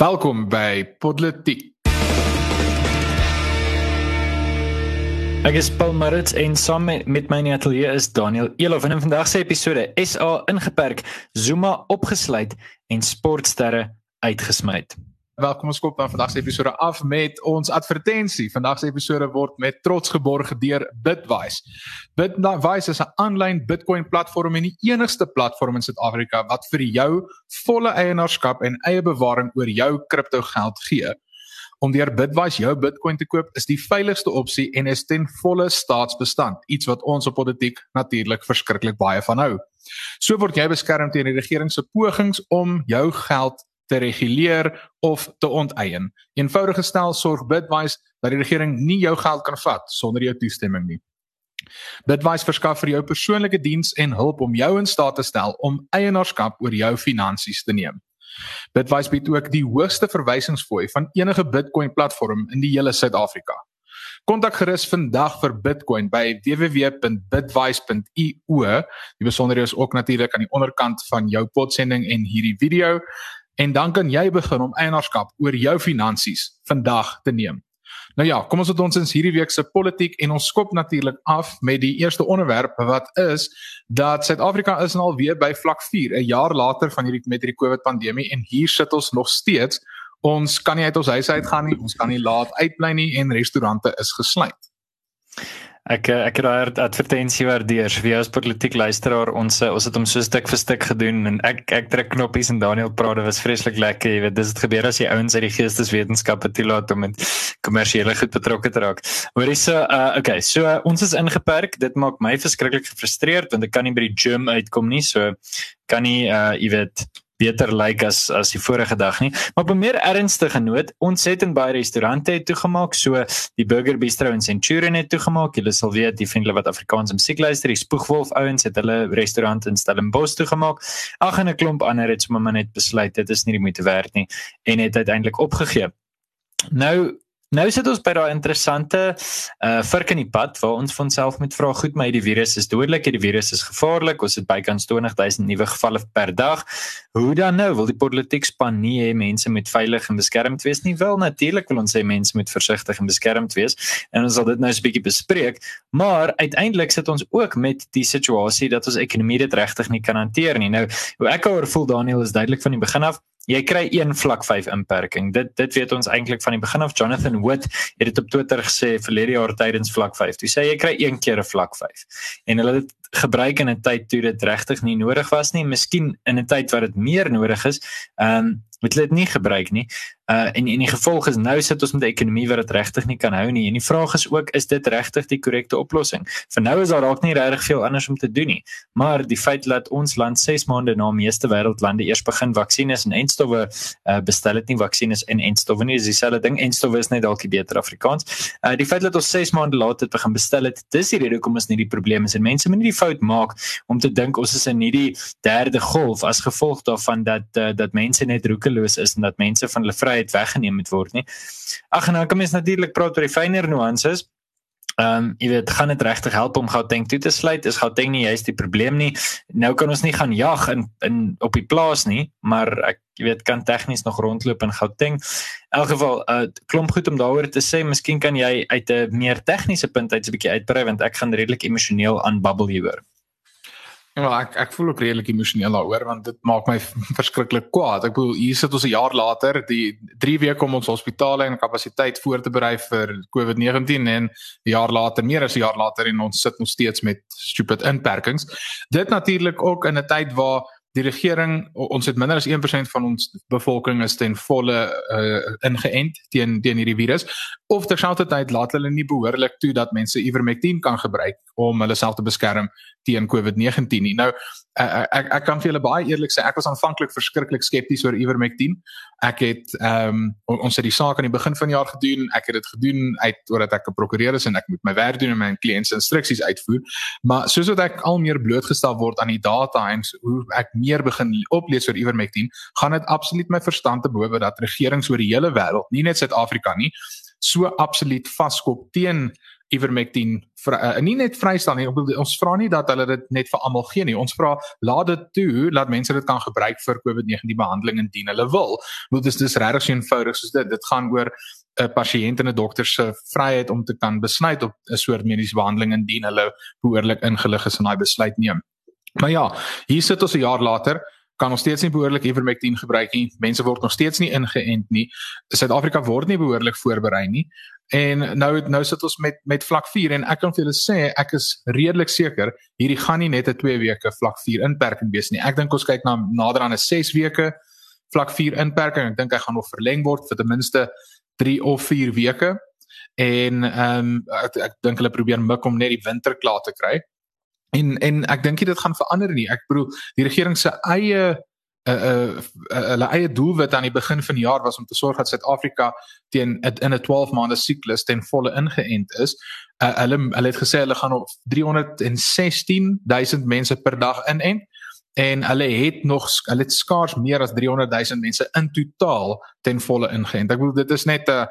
Welkom by Politiek. Ek is Paul Marits en saam met my in die ateljee is Daniel Elof en in vandag se episode SA ingeperk, Zuma opgesluit en sportsterre uitgesmy. Welkom ons kop dan vandag se episode af met ons advertensie. Vandag se episode word met trots geborg deur Bitwise. Bitwise is 'n aanlyn Bitcoin platform en die enigste platform in Suid-Afrika wat vir jou volle eienaarskap en eie bewaring oor jou kriptogeld gee. Om deur Bitwise jou Bitcoin te koop is die veiligste opsie en is ten volle staatsbestand, iets wat ons op politiek natuurlik verskriklik baie van hou. So word jy beskerm teen die regering se pogings om jou geld te reguleer of te onteien. Eenvoudig gestel sorg Bitwise dat die regering nie jou geld kan vat sonder jou toestemming nie. Bitwise verskaf vir jou persoonlike diens en hulp om jou in staat te stel om eienaarskap oor jou finansies te neem. Bitwise bied ook die hoogste verwysingsfooi van enige Bitcoin platform in die hele Suid-Afrika. Kontak gerus vandag vir Bitcoin by www.bitwise.io. Die besonderhede is ook natuurlik aan die onderkant van jou podsending en hierdie video en dan kan jy begin om eienaarskap oor jou finansies vandag te neem. Nou ja, kom ons het ons ins hierdie week se politiek en ons skop natuurlik af met die eerste onderwerp wat is dat Suid-Afrika is nou al weer by vlak 4, 'n jaar later van hierdie met hierdie COVID pandemie en hier sit ons nog steeds. Ons kan nie uit ons huis uit gaan nie, ons kan nie laat uitbly nie en restaurante is gesluit. Ek eh, ek het daai advertensie waardeer. Wie as politiek luisteraar ons eh, ons het hom so stuk vir stuk gedoen en ek ek druk knoppies en Daniel praat dit was vreeslik lekker. Jy weet dis het gebeur as jy ouens uit die geesteswetenskappe toelaat om met kommersiële goed betrokke te raak. Hoor hierso uh okay, so uh, ons is ingeperk. Dit maak my verskriklik gefrustreerd want ek kan nie by die gym uitkom nie. So kan nie uh jy weet beter lyk as as die vorige dag nie. Maar op 'n meer ernstige noot, ons het in baie restaurante het toegemaak, so die Burger Bistro in Centurion het toegemaak. Julle sal weet, die vriende wat Afrikaans musiek luister, die Spoegwolf ouens het hulle restaurant in Stellenbosch toegemaak. Ag en 'n klomp ander het sommer net besluit dit is nie die moeite werd nie en het uiteindelik opgegee. Nou Nou sit ons by daai interessante uh vurk in die pad waar ons van self met vra goed maar die virus is dodelik, die virus is gevaarlik. Ons het bykans 20000 nuwe gevalle per dag. Hoe dan nou? Wil die politiek span nie hê mense moet veilig en beskermd wees nie? Wel natuurlik wil ons hê mense moet versigtig en beskermd wees. En ons sal dit nou 'n bietjie bespreek, maar uiteindelik sit ons ook met die situasie dat ons ekonomie dit regtig nie kan hanteer nie. Nou, hoe ek oor voel Daniel is duidelik van die begin af jy kry een vlak 5 inperking. Dit dit weet ons eintlik van die begin af. Jonathan Wood het dit op Twitter gesê verlede jaar tydens vlak 5. Hy sê jy kry een keer 'n vlak 5. En hulle het gebruik in 'n tyd toe dit regtig nie nodig was nie, miskien in 'n tyd wat dit meer nodig is. Ehm um, het hulle dit nie gebruik nie. Uh en en die gevolg is nou sit ons met 'n ekonomie wat dit regtig nie kan hou nie. En die vraag is ook is dit regtig die korrekte oplossing? Vir nou is daar dalk nie regtig veel anders om te doen nie. Maar die feit dat ons land 6 maande na meeste wêreldlande eers begin vaksines en enstowwe uh bestel het nie vaksines en enstowwe nie. Dis dieselfde ding. Enstowwe is net dalk die beter Afrikaans. Uh die feit dat ons 6 maande later dit begin bestel het, dis die rede hoekom ons nie die probleme is en mense moet nie die fout maak om te dink ons is in hierdie derde golf as gevolg daarvan dat uh, dat mense net roekeloos is en dat mense van hulle vryheid weggeneem moet word nie. Ag en nou kan mens natuurlik praat oor die fynere nuances. Ehm um, jy weet gaan dit regtig help om Gauteng toe te sluit? Is Gauteng nie juist die probleem nie? Nou kan ons nie gaan jag in in op die plaas nie, maar ek jy weet kan tegnies nog rondloop in Gauteng. In elk geval uh, klomp goed om daaroor te sê. Miskien kan jy uit 'n meer tegniese punt uit 'n bietjie uitbrei want ek gaan redelik emosioneel aanbabbel hieroor. Ja, ek ek voel ook redelik emosioneel daaroor want dit maak my verskriklik kwaad. Ek bedoel hier sit ons 'n jaar later, die 3 weke om ons hospitale en kapasiteit voor te berei vir COVID-19 en 'n jaar later, meer as 'n jaar later en ons sit nog steeds met stupid inperkings. Dit natuurlik ook in 'n tyd waar die regering ons het minder as 1% van ons bevolking is ten volle uh, ingeënt teen teen hierdie virus of terselfdertyd laat hulle nie behoorlik toe dat mense ivermectin kan gebruik om hulle self te beskerm teen COVID-19 nie. Nou uh, ek ek kan vir julle baie eerlik sê ek was aanvanklik verskriklik skepties oor ivermectin. Ek het um, ons het die saak aan die begin van die jaar gedoen. Ek het dit gedoen uit omdat ek 'n prokureur is en ek moet my werk doen en my kliënt se instruksies uitvoer. Maar soos wat ek al meer blootgestel word aan die data en hoe ek meer begin oplees oor ivermectin, gaan dit absoluut my verstand te bowe dat regerings oor die hele wêreld, nie net Suid-Afrika nie, so absoluut vaskop teen ivermectin uh, nie net vrystaan nie. Ons vra nie dat hulle dit net vir almal gee nie. Ons vra laat dit toe dat mense dit kan gebruik vir COVID-19 behandeling indien hulle wil. Want dit is dis regtig so eenvoudig soos dit. Dit gaan oor 'n pasiënt en 'n dokter se vryheid om te kan besluit op 'n soort mediese behandeling indien hulle behoorlik ingelig is en daai besluit neem. Maar ja, hier sit ons 'n jaar later kan ons steeds nie behoorlik ivermectin gebruik nie. Mense word nog steeds nie ingeënt nie. Suid-Afrika word nie behoorlik voorberei nie. En nou nou sit ons met met vlak 4 en ek kan vir julle sê ek is redelik seker hierdie gaan nie net 'n 2 weke vlak 4 inperking wees nie. Ek dink ons kyk na nader aan 'n 6 weke vlak 4 inperking. Ek dink hy gaan nog verleng word vir ten minste 3 of 4 weke. En ehm um, ek, ek dink hulle probeer mik om net die winter klaar te kry. En en ek dink dit gaan verander nie. Ek bedoel die regering se eie 'n uh, 'n uh, uh, hulle eie doelwit aan die begin van die jaar was om te sorg dat Suid-Afrika teen in 'n 12 maande siklus ten volle ingeënt is. Uh, hulle hulle het gesê hulle gaan op 316 000 mense per dag inent en hulle het nog hulle het skaars meer as 300 000 mense in totaal ten volle ingeënt. Ek bedoel dit is net 'n uh,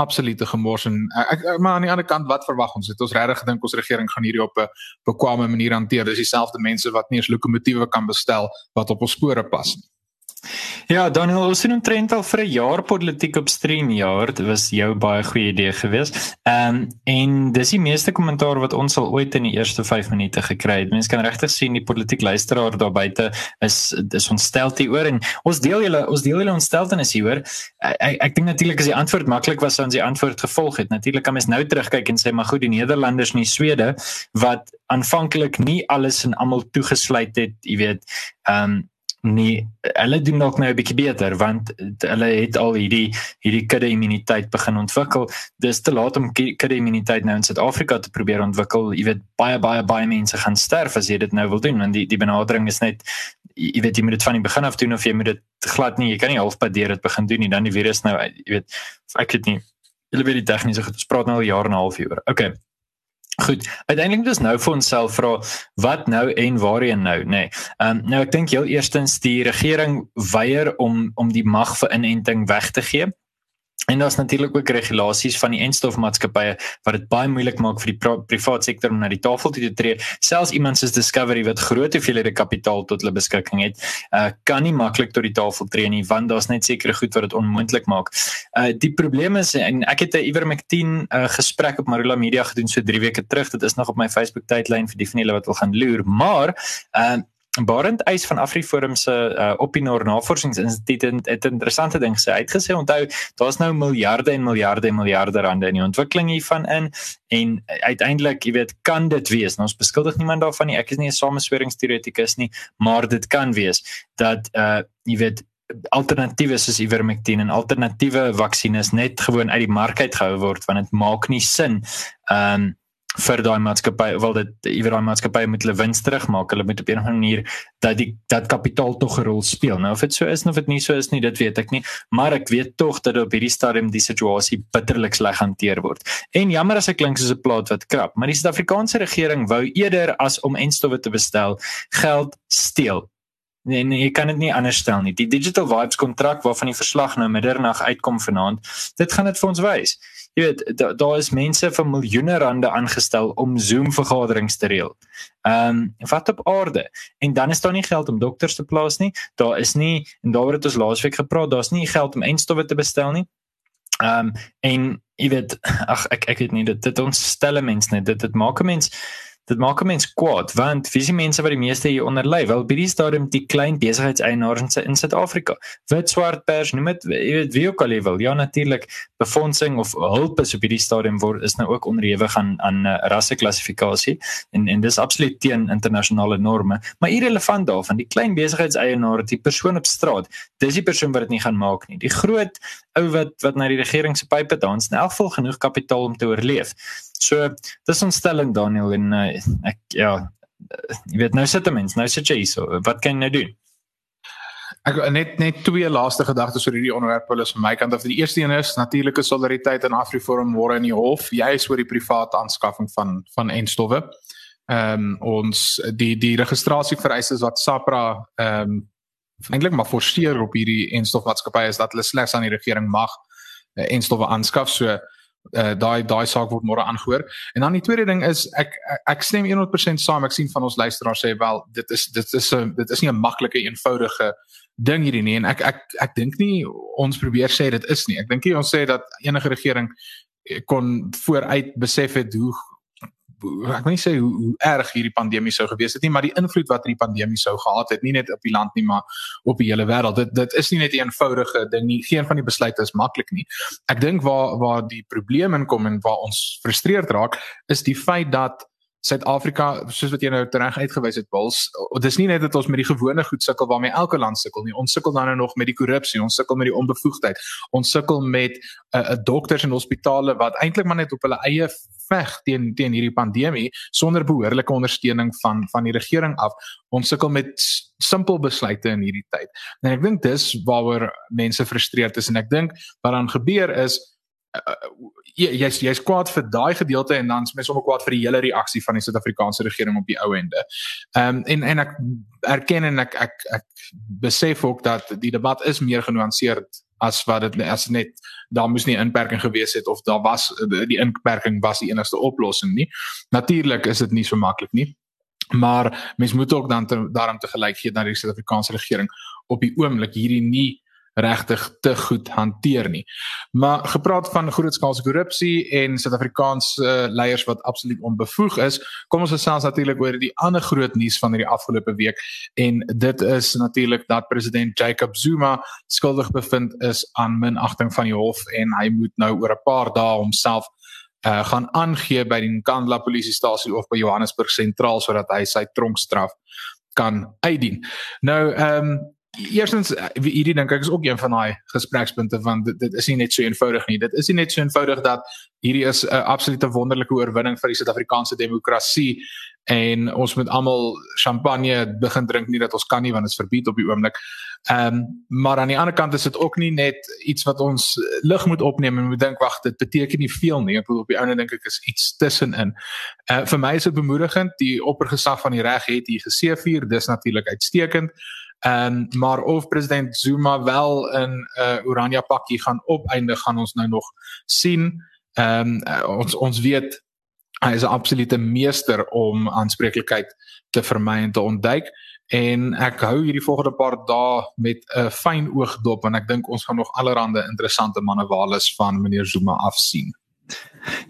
absolute gemors en ek, ek maar aan die ander kant wat verwag ons het? Ons regtig gedink ons regering gaan hierdie op 'n bekwame manier hanteer. Dis dieselfde mense wat nie eens lokomotiewe kan bestel wat op ons spore pas nie Ja, Daniel, ons sien omtrent al vir 'n jaar politiek op stream jaar. Dit was jou baie goeie idee geweest. Ehm um, en dis die meeste kommentaar wat ons al ooit in die eerste 5 minute gekry het. Mense kan regtig sien die politiek luisteraar daar buite is is ontstel hieroor en ons deel julle ons deel julle ontsteltenis hieroor. Ek ek dink natuurlik as die antwoord maklik was sou ons die antwoord gevolg het. Natuurlik kan mens nou terugkyk en sê maar goed, die Nederlanders en die Swede wat aanvanklik nie alles en almal toegesluit het, jy weet, ehm um, nie hulle doen dalk nou 'n bietjie beter want hulle het al hierdie hierdie kudde immuniteit begin ontwikkel. Dis te laat om kudde immuniteit nou in Suid-Afrika te probeer ontwikkel. Jy weet baie baie baie mense gaan sterf as jy dit nou wil doen want die die benadering is net jy weet jy moet dit van die begin af doen of jy moet dit glad nie jy kan nie halfpad deur dit begin doen nie dan die virus nou jy weet ek weet nie hulle weet die tegniese goed ons praat nou al jare en 'n half hieroor. Okay. Goed, uiteindelik dus nou vir onsself vra wat nou en waarheen nou, nê. Nee. Ehm um, nou ek dink heel eerstens die regering weier om om die mag vir inenting weg te gee. En daar's natuurlik ook regulasies van die enstofmaatskappye wat dit baie moeilik maak vir die private sektor om na die tafel toe te tree. Selfs iemand soos Discovery wat groot hoeveelhede kapitaal tot hulle beskikking het, uh, kan nie maklik tot die tafel tree nie want daar's net sekere goed wat dit onmoontlik maak. Uh die probleem is en ek het 'n Ivermectin uh, gesprek op Marula Media gedoen so 3 weke terug. Dit is nog op my Facebook tydlyn vir die van julle wat wil gaan loer, maar uh Barend Eis van Afriforum se uh, Opinor Navorsingsinstituut het 'n interessante ding gesê. Hy het gesê onthou, daar's nou miljarde en miljarde en miljarde rande in die ontwikkeling hiervan in en uiteindelik, jy weet, kan dit wees. Nou, ons beskuldig niemand daarvan nie. Ek is nie 'n samesweringsteoretikus nie, maar dit kan wees dat uh jy weet alternatiewe soos ivermectin en alternatiewe vaksines net gewoon uit die mark uit gehou word want dit maak nie sin. Um vir daai maatskappy wil dit iewers daai maatskappy moet hulle wins terugmaak. Hulle moet op 'n of ander manier dat die dat kapitaal tog 'n rol speel. Nou of dit so is of dit nie so is nie, dit weet ek nie, maar ek weet tog dat op hierdie stadium die situasie bitterlik sleg hanteer word. En jammer as ek klink soos 'n plaat wat krap, maar die Suid-Afrikaanse regering wou eerder as om enstowwe te bestel, geld steel. Nee, nee, jy kan dit nie anders stel nie. Die Digital Vibes kontrak waarvan die verslag nou middernag uitkom vanaand, dit gaan dit vir ons wys jy weet daar da is mense vir miljoene rande aangestel om Zoom vergaderings te reël. Ehm um, wat op aarde en dan is daar nie geld om dokters te plaas nie. Daar is nie en daaroor het ons laasweek gepraat, daar's nie geld om enstowwe te bestel nie. Ehm um, en jy weet ag ek ek weet nie dit dit ons stelle mense net dit dit maak 'n mens dit maak 'n mens kwaad want wie se mense wat die meeste hier onder lê wel by die stadium die klein besigheidseienaars in Suid-Afrika. Wit swart pers noem dit jy weet wie ook al wil. Ja natuurlik befondsing of hulp is op hierdie stadium word is nou ook onderhewig aan aan uh, rasseklassifikasie en en dis absoluut teen internasionale norme. Maar irrelevant daarvan die klein besigheidseienaar die persoon op straat dis die persoon wat dit nie gaan maak nie. Die groot ou wat wat na die regering se pype dans in elk geval genoeg kapitaal om te oorleef So dis ons stelling Daniel en uh, ek ja jy weet nou sit 'n mens nou sit jy hier so wat kan jy nou doen? Ek net net twee laaste gedagtes oor hierdie onderwerp hulle is van my kant af. Die eerste een is natuurlike solidariteit in Afriforum môre in die hof. Jy is oor die private aanskaffing van van enstowwe. Ehm um, ons die die registrasie vereistes wat SAPRA ehm um, eintlik maar forceer op hierdie enstofmaatskappye is dat hulle slegs aan die regering mag uh, enstowwe aanskaf. So uh daai daai saak word môre aangehoor. En dan die tweede ding is ek ek stem 100% saam. Ek sien van ons luisteraars sê wel dit is dit is 'n dit is nie 'n maklike eenvoudige ding hierdie nie en ek ek ek dink nie ons probeer sê dit is nie. Ek dink nie ons sê dat enige regering kon vooruit besef het hoe ek wil nie sê hoe, hoe erg hierdie pandemie sou gewees het nie, maar die invloed wat hierdie pandemie sou gehad het, nie net op die land nie, maar op die hele wêreld. Dit dit is nie net 'n eenvoudige ding nie. Geen van die besluite is maklik nie. Ek dink waar waar die probleem inkom en waar ons frustreerd raak, is die feit dat Suid-Afrika, soos wat jy nou reg uitgewys het, Wils, dis nie net dat ons met die gewone goed sukkel waarmee elke land sukkel nie. Ons sukkel dan nou nog met die korrupsie, ons sukkel met die onbevoegdheid. Ons sukkel met 'n uh, uh, dokters en hospitale wat eintlik maar net op hulle eie veg teen teen hierdie pandemie sonder behoorlike ondersteuning van van die regering af. Ons sukkel met simpel besluite in hierdie tyd. En ek dink dis waaroor mense frustreerd is en ek dink wat dan gebeur is uh, jy's jy's kwaad vir daai gedeelte en dan is mens sommer kwaad vir die hele reaksie van die Suid-Afrikaanse regering op die ou ende. Ehm um, en en ek erken en ek ek ek besef ook dat die debat is meer genuanceerd as wat dit as net daar moes nie inperking gewees het of daar was die inperking was die enigste oplossing nie. Natuurlik is dit nie so maklik nie. Maar mens moet ook dan te, daarom te gelyk gee dat die Suid-Afrikaanse regering op die oomblik hierdie nie regtig te goed hanteer nie. Maar gepraat van grootskaalse korrupsie en Suid-Afrikaanse uh, leiers wat absoluut onbevoeg is, kom ons gesels natuurlik oor die ander groot nuus van hierdie afgelope week en dit is natuurlik dat president Jacob Zuma skuldig bevind is aan minagting van die hof en hy moet nou oor 'n paar dae homself uh, gaan aangee by die Nkandla polisiestasie of by Johannesburg sentraal sodat hy sy tronkstraf kan uitdien. Nou ehm um, Eerstens eh, hierdie dink ek is ook een van daai gesprekspunte van dit, dit is nie net so eenvoudig nie. Dit is nie net so eenvoudig dat hierdie is 'n absolute wonderlike oorwinning vir die Suid-Afrikaanse demokrasie en ons moet almal champagne begin drink nie dat ons kan nie want dit is verbied op die oomblik. Ehm um, maar aan die ander kant is dit ook nie net iets wat ons lig moet opneem en moet dink wag dit beteken nie veel nie. Ek bedoel op die ouene dink ek is iets tussenin. Uh vir my is dit bemoedigend. Die oppergesag van die reg het hier geseëvier. Dis natuurlik uitstekend. Ehm um, maar of president Zuma wel in 'n uh, oranje pakkie gaan opeindig gaan ons nou nog sien. Ehm um, uh, ons ons weet hy is 'n absolute meester om aanspreeklikheid te vermy en te ontduik en ek hou hierdie volgende paar dae met 'n fyn oog dop en ek dink ons gaan nog allerlei interessante manewales van meneer Zuma afsien.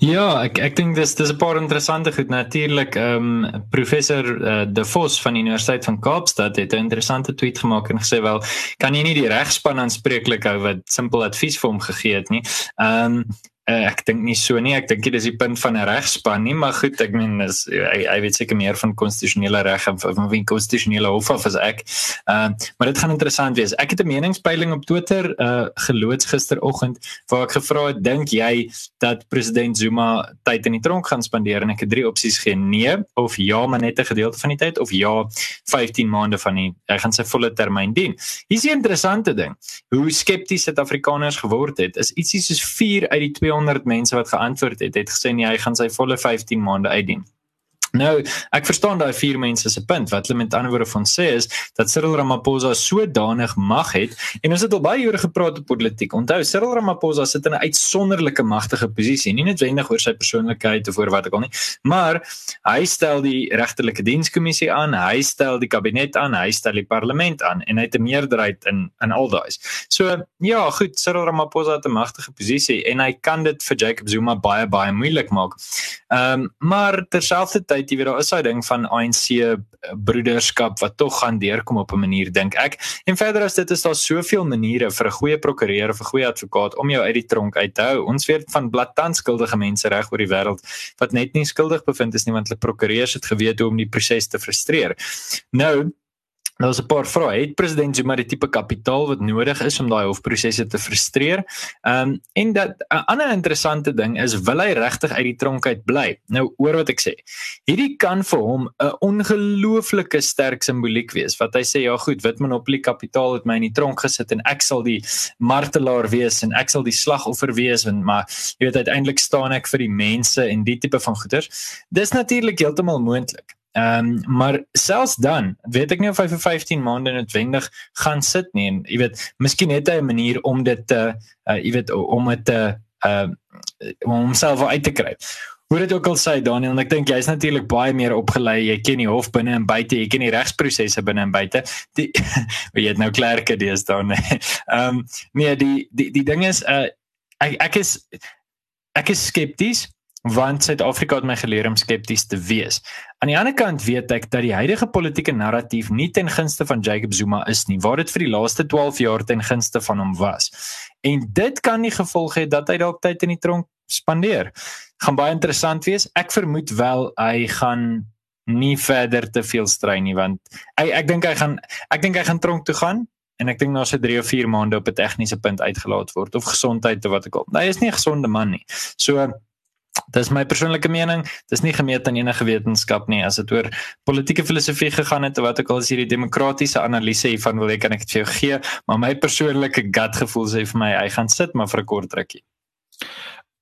Ja, ek ek dink dis dis 'n paar interessante goed natuurlik. Ehm um, professor uh, De Vos van die Universiteit van Kaapstad het 'n interessante tweet gemaak en gesê wel, kan jy nie die regspan aanspreeklik hou wat simpel advies vir hom gegee het nie. Ehm um, Uh, ek dink nie so nie. Ek dink dit is die punt van 'n regspan nie, maar goed, ek meen is hy, weet seker meer van konstitusionele reg en van wie konstitusionele hof af as ek. Ehm uh, maar dit gaan interessant wees. Ek het 'n meningspeiling op Twitter uh geloods gisteroggend waar ek gevra het, dink jy dat president Zuma tyd in die tronk gaan spandeer en ek het drie opsies gegee: nee of ja, maar net 'n gedeelte van die tyd of ja, 15 maande van die hy gaan sy volle termyn dien. Hier is 'n interessante ding. Hoe skepties Suid-Afrikaners geword het, is ietsie soos 4 uit die 200 mense wat geantwoord het, het gesê nee, hy gaan sy volle 15 maande uitdien. Nou, ek verstaan daai vier mense se punt. Wat hulle met ander woorde van sê is dat Cyril Ramaphosa sodanig mag het en ons het al baie oor gepraat op politiek. Onthou, Cyril Ramaphosa sit in 'n uitsonderlike magtige posisie, nie net wendig oor sy persoonlikheid of oor wat ek al nie, maar hy stel die regterlike dienskommissie aan, hy stel die kabinet aan, hy stel die parlement aan en hy het 'n meerderheid in in al daai. So, ja, goed, Cyril Ramaphosa het 'n magtige posisie en hy kan dit vir Jacob Zuma baie baie moeilik maak. Ehm, um, maar terselfdertyd jy weet daar is daai ding van ANC eh, broederskap wat tog gaan deurkom op 'n manier dink ek. En verder as dit is daar soveel maniere vir 'n goeie prokureur of 'n goeie advokaat om jou uit die tronk uit te hou. Ons weet van blaatant skuldige mense reg oor die wêreld wat net nie skuldig bevind is nie want hulle prokureurs het geweet hoe om die proses te frustreer. Nou Nou is 'n paar vrae. Het president Zuma die tipe kapitaal wat nodig is om daai hofprosesse te frustreer? Ehm um, en dat 'n ander interessante ding is wil hy regtig uit die tronk uit bly? Nou oor wat ek sê. Hierdie kan vir hom 'n ongelooflike sterk simboliek wees. Wat hy sê, ja goed, wit monopolie kapitaal het my in die tronk gesit en ek sal die martelaar wees en ek sal die slagoffer wees en maar jy weet uiteindelik staan ek vir die mense en die tipe van goeder. Dis natuurlik heeltemal moontlik. Ehm um, maar selfs dan weet ek nie of hy vir 15 maande noodwendig gaan sit nie en jy weet miskien het hy 'n manier om dit te uh, jy weet om dit te uh om homself uit te kry. Hoe dit ook al sê Daniel, ek dink jy's natuurlik baie meer opgelei. Jy ken die hof binne en buite, jy ken die regsprosesse binne en buite. Die jy het nou klerke dis dan. Ehm um, nee, die die die ding is uh ek ek is ek is skepties want Suid-Afrika het my geleer om skepties te wees. Aan die ander kant weet ek dat die huidige politieke narratief nie ten gunste van Jacob Zuma is nie, waar dit vir die laaste 12 jaar ten gunste van hom was. En dit kan die gevolg hê dat hy dalk tyd in die tronk spandeer. Gaan baie interessant wees. Ek vermoed wel hy gaan nie verder te veel strei nie want ek ek dink hy gaan ek dink hy gaan tronk toe gaan en ek dink na so 3 of 4 maande op 'n tegniese punt uitgelaat word of gesondheid of wat ek al. Hy is nie 'n gesonde man nie. So Dis my persoonlike mening. Dis nie gemeet aan enige wetenskap nie. As dit oor politieke filosofie gegaan het, wat ook al is hierdie demokratiese analise hiervan wil ek kan ek dit vir jou gee, maar my persoonlike gut gevoel sê vir my hy gaan sit maar vir 'n kort rukkie.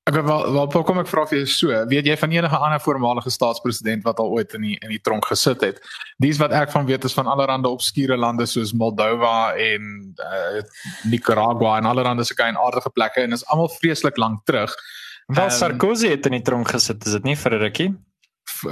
Ek wel wel kom ek vra vir jou so, weet jy van enige ander voormalige staatspresident wat al ooit in die in die tronk gesit het? Dis wat ek van weet is van allerlei obskure lande soos Moldova en uh, Nicaragua en allerlei sulke aardige plekke en is almal vreeslik lank terug. Wel um, Sarkozy het in die tronk gesit, is dit nie vir 'n rukkie?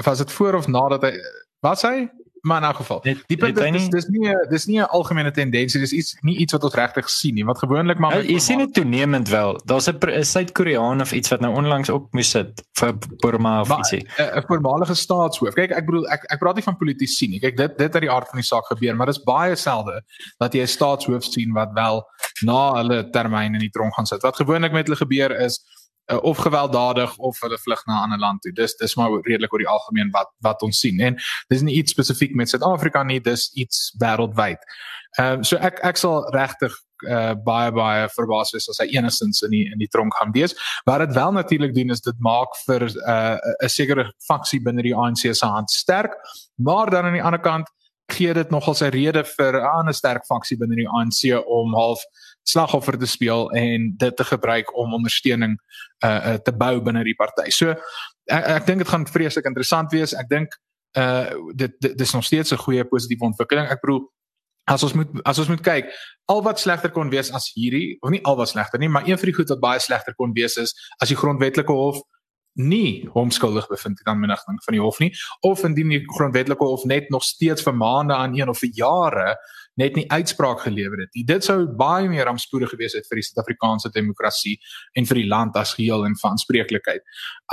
Was dit voor of nadat hy was hy? Maar in elk geval. Het, die punt is dis, dis nie dis nie 'n algemene tendensie, dis iets nie iets wat ons regtig sien nie. Wat gewoonlik maar Jy sien dit toenemend wel. Daar's 'n Suid-Koreaan of iets wat nou onlangs op moes sit vir Burma of ietsie. 'n voormalige staatshoof. Kyk, ek bedoel ek ek praat nie van politici nie. Kyk, dit dit het die aard van die saak gebeur, maar dis baie selde dat jy 'n staatshoof sien wat wel na hulle termyn in die tronk gaan sit. Wat gewoonlik met hulle gebeur is uh, of gewelddadig of hulle vlug na 'n ander land toe. Dis dis maar redelik oor die algemeen wat wat ons sien. En dis nie iets spesifiek met Suid-Afrika nie, dis iets wêreldwyd. Ehm um, so ek ek sal regtig uh, baie baie verbaas wees as hy enigstens in die in die tronk gaan wees. Wat dit wel natuurlik doen is dit maak vir eh, 'n uh, sekere faksie binne die ANC se hand sterk, maar dan aan die ander kant gee dit nogal sy rede vir 'n ander sterk faksie binne die ANC om half slagoffer te speel en dit te gebruik om ondersteuning uh, uh te bou binne die party. So ek, ek dink dit gaan vreeslik interessant wees. Ek dink uh dit dit is nog steeds 'n goeie positiewe ontwikkeling. Ek bedoel as ons moet as ons moet kyk, al wat slegter kon wees as hierdie, of nie al wat slegter nie, maar een van die goed wat baie slegter kon wees is as die grondwetlike hof nie hom skuldig bevind het aan minagting van die hof nie of indien die grondwetlike hof net nog steeds vir maande aan een of vir jare net nie uitspraak gelewer het nie. Dit sou baie meer rampspoedig gewees het vir die Suid-Afrikaanse demokrasie en vir die land as geheel en van spreeklikheid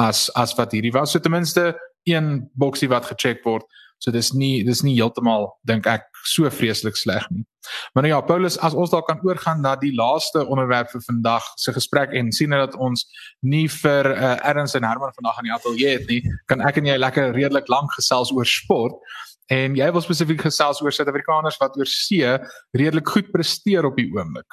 as as wat hierdie was. So ten minste een boksie wat gecheck word. So dis nie dis nie heeltemal dink ek so vreeslik sleg nie. Maar nou ja, Paulus, as ons dalk kan oorgaan na die laaste onderwerp vir vandag se gesprek en sien dat ons nie vir uh, Erns en Herman vandag aan die ateljee het nie, kan ek en jy lekker redelik lank gesels oor sport. En jy wil spesifiek gesels oor Suid-Afrikaners wat oor see redelik goed presteer op die oomblik.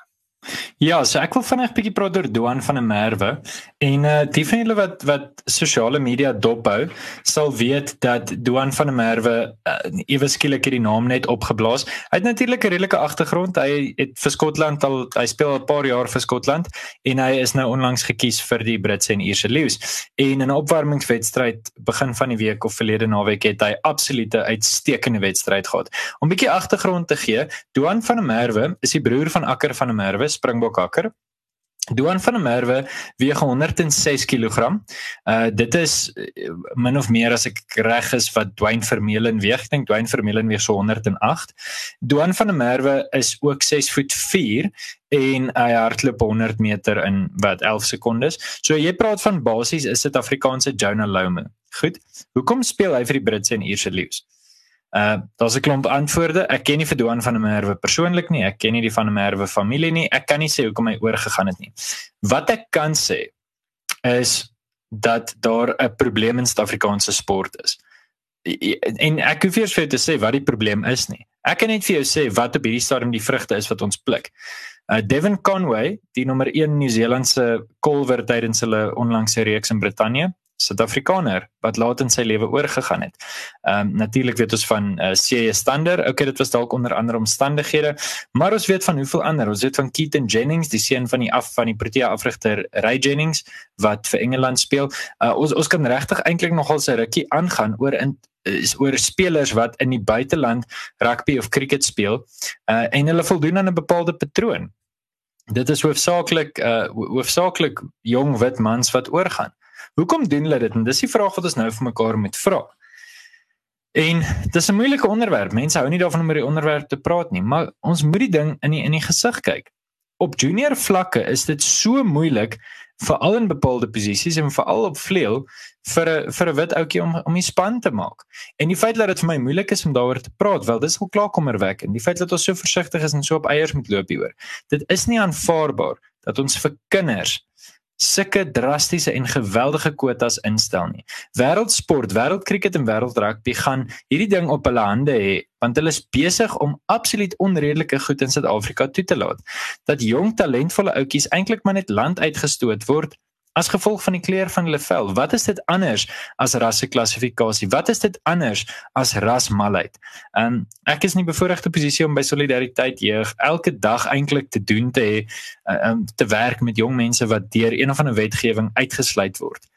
Ja, so ek wil vinnig 'n bietjie praat oor Doan van der Merwe en uh die van julle wat wat sosiale media dophou, sal weet dat Doan van der Merwe uh, ewe skielik hierdie naam net opgeblaas. Hy het natuurlik 'n redelike agtergrond. Hy het vir Skotland al hy speel al 'n paar jaar vir Skotland en hy is nou onlangs gekies vir die Britse en Ierse Lions. En in 'n opwarmingswedstryd begin van die week of verlede naweek het hy absolute uitstekende wedstryd gehad. Om 'n bietjie agtergrond te gee, Doan van der Merwe is die broer van Akker van der Merwe springbokhakker. Doan van der Merwe weeg 106 kg. Uh dit is uh, min of meer as ek reg is wat Dwayne Vermeulen weeg. Ek dink Dwayne Vermeulen weeg so 108. Doan van der Merwe is ook 6 voet 4 en hy hardloop 100 meter in wat 11 sekondes. So jy praat van basies is dit Afrikaanse Jonah Loume. Goed. Hoekom speel hy vir die Britse en Ierse Lions? Uh daar's 'n klomp antwoorde. Ek ken nie vir Doan van der Merwe persoonlik nie. Ek ken nie die van der Merwe familie nie. Ek kan nie sê hoekom hy oorgegaan het nie. Wat ek kan sê is dat daar 'n probleem in Suid-Afrikaanse sport is. En ek hoef eers vir te sê wat die probleem is nie. Ek kan net vir jou sê wat op hierdie stadium die vrugte is wat ons pluk. Uh Devon Conway, die nommer 1 Nieu-Seelandse kolwer tydens hulle onlangse reeks in Brittanje, Suid-Afrikaner wat laat in sy lewe oorgegaan het. Ehm um, natuurlik weet ons van uh, C.J. Stander. Okay, dit was dalk onder ander omstandighede, maar ons weet van hoeveel ander. Ons weet van Keaton Jennings, die seun van die af van die Protea afrigter Ray Jennings wat vir Engeland speel. Uh, ons ons kan regtig eintlik nogal sy rukkie aangaan oor in is oor spelers wat in die buiteland rugby of cricket speel uh, en hulle voldoen aan 'n bepaalde patroon. dit is hoofsaaklik uh hoofsaaklik jong wit mans wat oorgaan. Hoekom doen hulle dit? En dis die vraag wat ons nou vir mekaar moet vra. En dis 'n moeilike onderwerp. Mense hou nie daarvan om oor die onderwerp te praat nie, maar ons moet die ding in die in die gesig kyk. Op junior vlakke is dit so moeilik veral in bepaalde posisies en veral op vleuel vir 'n vir 'n wit ouetjie om om die span te maak. En die feit dat dit vir my moeilik is om daaroor te praat, wel dis al klaar kommerwekkend. Die feit dat ons so versigtig is en so op eiers moet loop hieroor. Dit is nie aanvaarbaar dat ons vir kinders sulke drastiese en geweldige kwotas instel nie. Wêreldsport, wêreldkriket en wêreldrugby gaan hierdie ding op hulle hande hê want hulle is besig om absoluut onredelike goed in Suid-Afrika toe te laat. Dat jong talentvolle ouetjies eintlik maar net land uitgestoot word as gevolg van die kleur van hulle vel. Wat is dit anders as rasseklassifikasie? Wat is dit anders as rasmalheid? Um, ek is in die bevoordeelde posisie om by Solidariteit Jeug elke dag eintlik te doen te hê um, te werk met jong mense wat deur een of ander wetgewing uitgesluit word.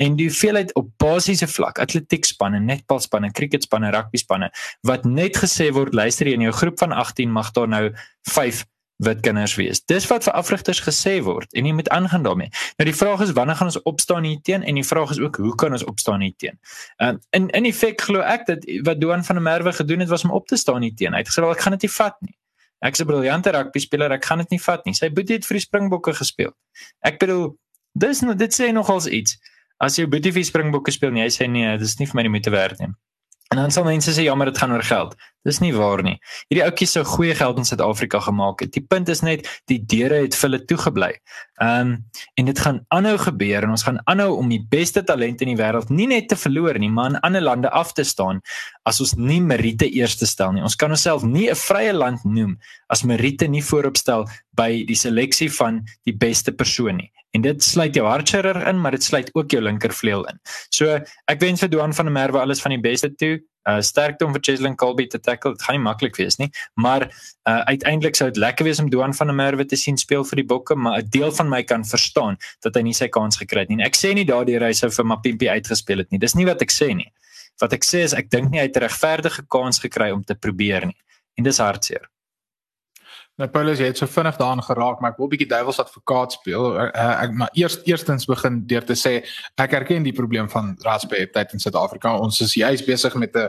En die veelheid op basiese vlak, atletiekspanne, netbalspanne, cricketspanne, rugbyspanne wat net gesê word luister jy in jou groep van 18 mag daar nou 5 wit kinders wees. Dis wat vir afrigters gesê word en jy moet aangaan daarmee. Nou die vraag is wanneer gaan ons opstaan hier teen en die vraag is ook hoe kan ons opstaan hier teen? Um, in in effek glo ek dat wat Doan van der Merwe gedoen het was om op te staan hier teen. Hy het gesê wel ek gaan dit nie vat nie. Ek is 'n briljante rugby speler, ek gaan dit nie vat nie. Sy boetie het vir die Springbokke gespeel. Ek bedoel dis nou dit sê nogals iets. As jy boetie vir Springbokke speel, jy sê nee, dis nie vir my die moeite werd nie. En dan sal mense sê jammer dit gaan oor geld. Dis nie waar nie. Hierdie ouetjies sou goeie geld in Suid-Afrika gemaak het. Die punt is net die deure het vir hulle toegebly. Ehm um, en dit gaan aanhou gebeur en ons gaan aanhou om die beste talente in die wêreld nie net te verloor nie, maar in ander lande af te staan as ons nie Merite eerste stel nie. Ons kan onsself nie 'n vrye land noem as Merite nie voorop stel by die seleksie van die beste persoon nie. En dit sluit jou hartchirurg in, maar dit sluit ook jou linkervleuel in. So ek wens vir Doan van der Merwe alles van die beste toe. Uh sterkte om vir Cheslin Colby te tackle. Dit gaan nie maklik wees nie, maar uh uiteindelik sou dit lekker wees om Doan van der Merwe te sien speel vir die Bokke, maar 'n deel van my kan verstaan dat hy nie sy kans gekry het nie. En ek sê nie daardeur hy sou vir Mapimpi uitgespeel het nie. Dis nie wat ek sê nie. Wat ek sê is ek dink nie hy het 'n regverdige kans gekry om te probeer nie. En dis hartseer. Nou Paulus, jy het so vinnig daaraan geraak, maar ek wil 'n bietjie duiwels advokaat speel. Ek maar eers eerstens begin deur te sê ek erken die probleem van rasbeheertyd in Suid-Afrika. Ons is juis besig met 'n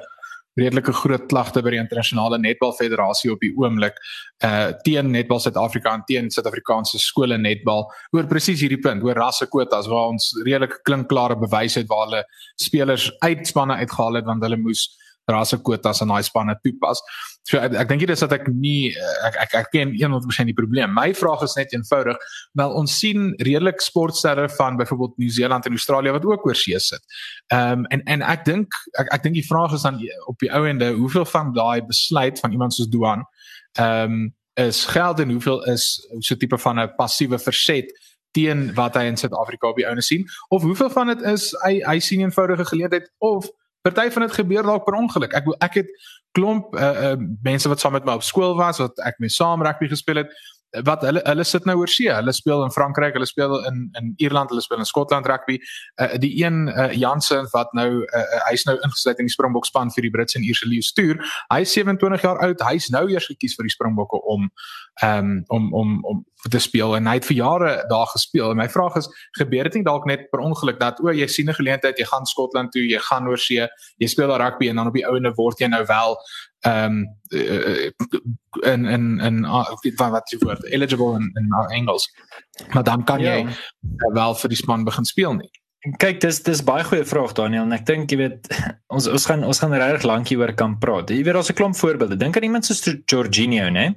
redelike groot klagte by die internasionale netbal federasie op die oomblik uh teen netbal Suid-Afrika en teen Suid-Afrikaanse skole netbal oor presies hierdie punt oor rassekwotas waar ons redelike klinkklare bewys het waar hulle spelers uitspanne uitgehaal het want hulle moes kwotas aan daai spanne toepas. So ek, ek dink dit is dat ek nie ek ek ek ken 100% die probleem. My vraag is net eenvoudig, wel ons sien redelik sportsterre van byvoorbeeld Nieu-Seeland en Australië wat ook oor see sit. Ehm um, en en ek dink ek ek dink die vraag is dan op die ou ende, hoeveel van daai besluit van iemand soos Duan ehm um, is geld en hoeveel is so tipe van 'n passiewe verset teen wat hy in Suid-Afrika op die ouene sien of hoeveel van dit is hy hy sien eenvoudige geleentheid of Party van dit gebeur dalk per ongeluk. Ek ek het klomp uh, uh mense wat saam met my op skool was wat ek mee saam rugby gespeel het wat hulle hulle sit nou oor see. Hulle speel in Frankryk, hulle speel in in Ierland, hulle speel in Skotland rugby. Uh, die een uh, Jansen wat nou uh, hy's nou ingesluit in die Springbok span vir die Brits en Ierse leeu stuur. Hy is 27 jaar oud. Hy's nou eers gekies vir die Springbokke om um, om om om te speel en hy het vir jare daar gespeel. En my vraag is, gebeur dit nie dalk net per ongeluk dat o, jy sien 'n geleentheid, jy gaan Skotland toe, jy gaan oor see, jy speel daar rugby en dan op die ouene word jy nou wel ehm um, en en en wat wat jy word eligible in in Engels. Maar dan kan jy ja. wel vir die span begin speel nie. Kyk, dis dis baie goeie vraag Daniel en ek dink jy weet ons ons gaan ons gaan regtig lank hieroor kan praat. Jy weet daar's 'n klomp voorbeelde. Dink aan iemand soos Jorginho, né?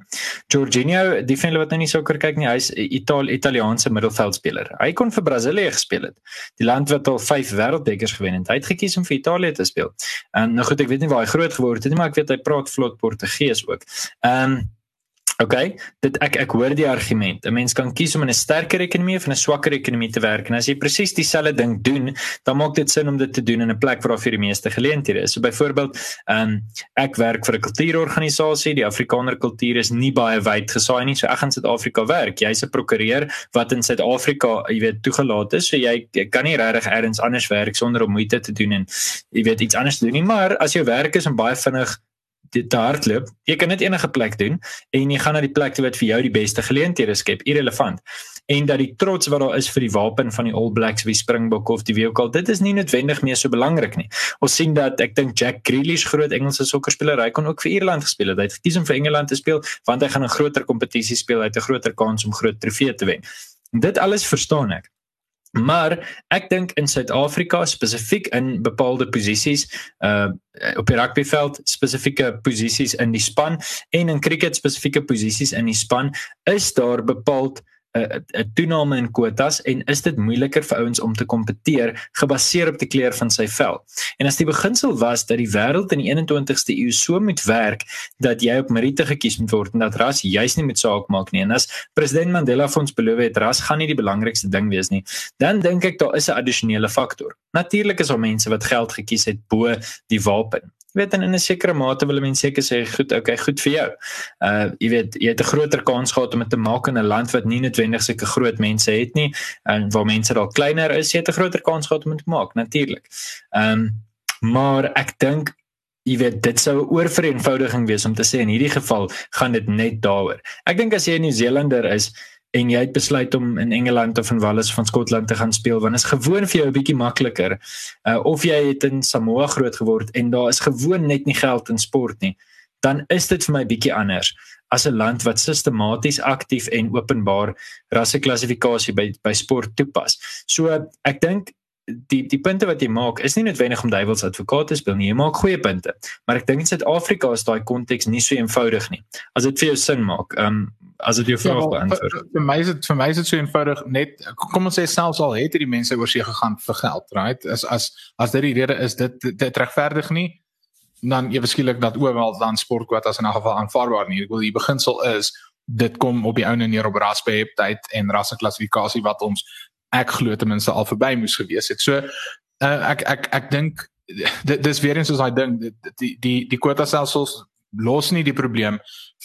Jorginho, die vriende wat nou nie sokker kyk nie, hy's Itali Italiaanse middelveldspeler. Hy kon vir Brasilië gespeel het. Die land wat al 5 wêreldbekers gewen het. Hy het gekies om vir Italië te speel. En nou goed, ek weet nie waar hy groot geword het nie, maar ek weet hy praat vlot Portugees ook. Ehm um, okay, dit ek ek hoor die argument. 'n Mens kan kies om in 'n sterker ekonomie of 'n swakker ekonomie te werk. En as jy presies dieselfde ding doen, dan maak dit sin om dit te doen in 'n plek waar daar vir die meeste geleenthede is. So byvoorbeeld, ehm um, ek werk vir 'n kultuurorganisasie. Die Afrikaner kultuur is nie baie wyd gesaai nie. So ek gaan Suid-Afrika werk. Jy's 'n prokureur wat in Suid-Afrika, jy weet, toegelaat is. So jy, jy kan nie regtig elders anders werk sonder om moeite te doen en jy weet iets anders te doen nie. Maar as jou werk is om baie vinnig te hardloop. Jy kan dit enige plek doen en jy gaan na die plek wat vir jou die beste geleenthede skep, irrelevant. En dat die trots wat daar is vir die wapen van die All Blacks wie Springbok of die Weekal, dit is nie noodwendig meer so belangrik nie. Ons sien dat ek dink Jack Grealish groot Engelse sokkerspeler, hy kon ook vir Ierland gespeel het. Hy het gekies om vir Engeland te speel want hy gaan 'n groter kompetisie speel, hy het 'n groter kans om groot trofee te wen. Dit alles verstaan ek. Maar ek dink in Suid-Afrika spesifiek in bepaalde posisies uh op die rugbyveld spesifieke posisies in die span en in cricket spesifieke posisies in die span is daar bepaald 'n toename in kwotas en is dit moeiliker vir ouens om te kompeteer gebaseer op die kleur van sy vel. En as die beginsel was dat die wêreld in die 21ste eeu so moet werk dat jy op meriete gekies moet word en dat ras juis nie met saak maak nie en as president Mandela vir ons beloof het ras gaan nie die belangrikste ding wees nie, dan dink ek daar is 'n addisionele faktor. Natuurlik is daar mense wat geld gekies het bo die wapen weet in 'n sekere mate wil mense seker sê goed, okay, goed vir jou. Uh jy weet, jy het 'n groter kans gehad om dit te maak in 'n land wat nie noodwendig sulke groot mense het nie en waar mense dalk kleiner is, jy het 'n groter kans gehad om dit te maak, natuurlik. Ehm um, maar ek dink jy weet dit sou 'n oorvereenvoudiging wees om te sê in hierdie geval gaan dit net daaroor. Ek dink as jy 'n Nieu-Zeelander is en jy het besluit om in Engeland of in Wales van Skotland te gaan speel want is gewoon vir jou 'n bietjie makliker. Uh of jy het in Samoa groot geword en daar is gewoon net nie geld in sport nie, dan is dit vir my bietjie anders as 'n land wat sistematies aktief en openbaar rasseklassifikasie by by sport toepas. So ek dink die die punte wat jy maak is nie noodwendig om duiwels advokaat te speel nie. Jy maak goeie punte. Maar ek dink in Suid-Afrika is daai konteks nie so eenvoudig nie. As dit vir jou sin maak, ehm um, as dit jou vraag ja, beantwoord. Vir, vir my is dit vir my is dit so eenvoudig net kom ons sê selfs al het hierdie mense oor see gegaan vir geld, right? As as as dit die rede is dit dit regverdig nie dan ewe skielik dat oorwel dan sportkwotas in 'n geval aanvaarbaar nie. Ek wil die beginsel is dit kom op die ouene neer op rasbeheptheid en rasseklassifikasie wat ons ek glo ten minste al verby moes gewees het. So uh, ek ek ek dink dis weer eens soos hy dink die die die kwota stelsels los nie die probleem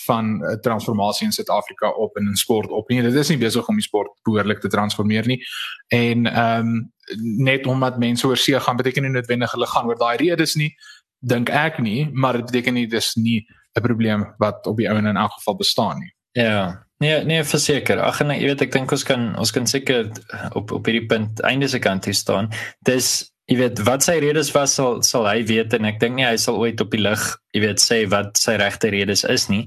van uh, transformasie in Suid-Afrika op in 'n sport op nie. Dit is nie besig om die sport behoorlik te transformeer nie. En ehm um, net omdat mense oor see gaan beteken nie noodwendig hulle gaan oor daai redes nie, dink ek nie, maar dit beteken nie dis nie 'n probleem wat op die ou en in elk geval bestaan nie. Ja, nee, nee, verseker. Ag nee, jy weet ek dink ons kan ons kan seker op op hierdie punt einde se kant hier staan. Dis jy weet wat sy redes was sal sal hy weet en ek dink nie hy sal ooit op die lig jy weet sê wat sy regte redes is nie.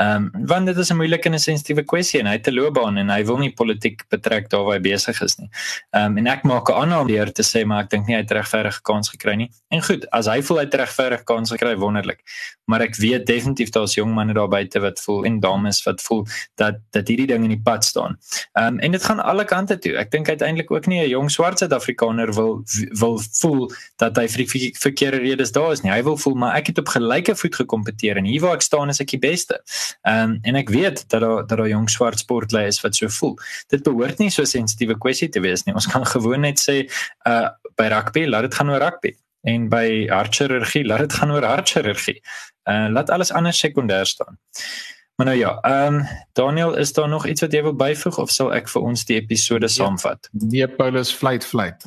Ehm um, want dit is 'n moeilike en sensitiewe kwessie en hy het 'n loopbaan en hy wil nie politiek betrek daar waar hy besig is nie. Ehm um, en ek maak 'n aanname deur te sê maar ek dink nie hy het regverdige kans gekry nie. En goed, as hy voel hy het regverdige kans gekry, wonderlik. Maar ek weet definitief daar's jong manne daar buite wat voel en dames wat voel dat dat hierdie ding in die pad staan. Ehm um, en dit gaan alle kante toe. Ek dink uiteindelik ook nie 'n jong swart Suid-Afrikaner wil wil voel dat hy vir die verkeerde redes daar is nie. Hy wil voel maar ek het op gelyk gelyke voet gekompeteer en hier waar ek staan is ek die beste. Ehm um, en ek weet dat daar dat daar jong swart sportlei is wat so voel. Dit behoort nie so 'n sensitiewe kwessie te wees nie. Ons kan gewoon net sê uh by rugby, laat dit gaan oor rugby en by hartchirurgie, laat dit gaan oor hartchirurgie. Uh laat alles anders sekondêr staan. Maar nou ja, ehm um, Daniel, is daar nog iets wat jy wil byvoeg of sal ek vir ons die episode ja. saamvat? Nee, Paulus, fluit fluit.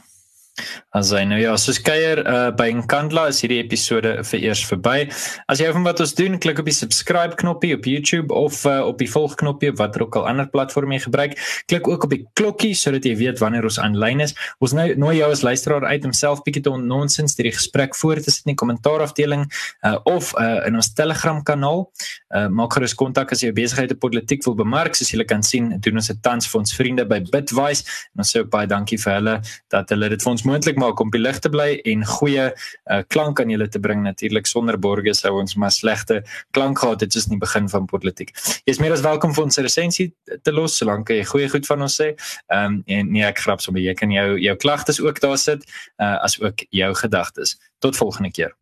As jy nou ja, soos kuier uh, by Nkandla is hierdie episode vir eers verby. As jy van wat ons doen, klik op die subscribe knoppie op YouTube of uh, op die volg knoppie op watter ook al ander platform jy gebruik. Klik ook op die klokkie sodat jy weet wanneer ons aanlyn is. Ons nou nooi jou as luisteraar uit om self bietjie te nonsens hierdie gesprek voor te sit in die kommentaar afdeling uh, of uh, in ons Telegram kanaal. Uh, maak gerus kontak as jy besigheid op politiek wil bemark, soos julle kan sien, doen ons dit tans vir ons vriende by Bitwise en ons sê baie dankie vir hulle dat hulle dit vir ons moontlik maak om by lig te bly en goeie uh, klank aan julle te bring natuurlik sonder borgers sou ons maar slegte klank gehad het soos in die begin van politiek. Jy is meer as welkom vir ons resensie te los solank jy goeie goed van ons sê. Ehm um, en nee ek grap sommer jy kan jou jou klagtes ook daar sit uh, as ook jou gedagtes. Tot volgende keer.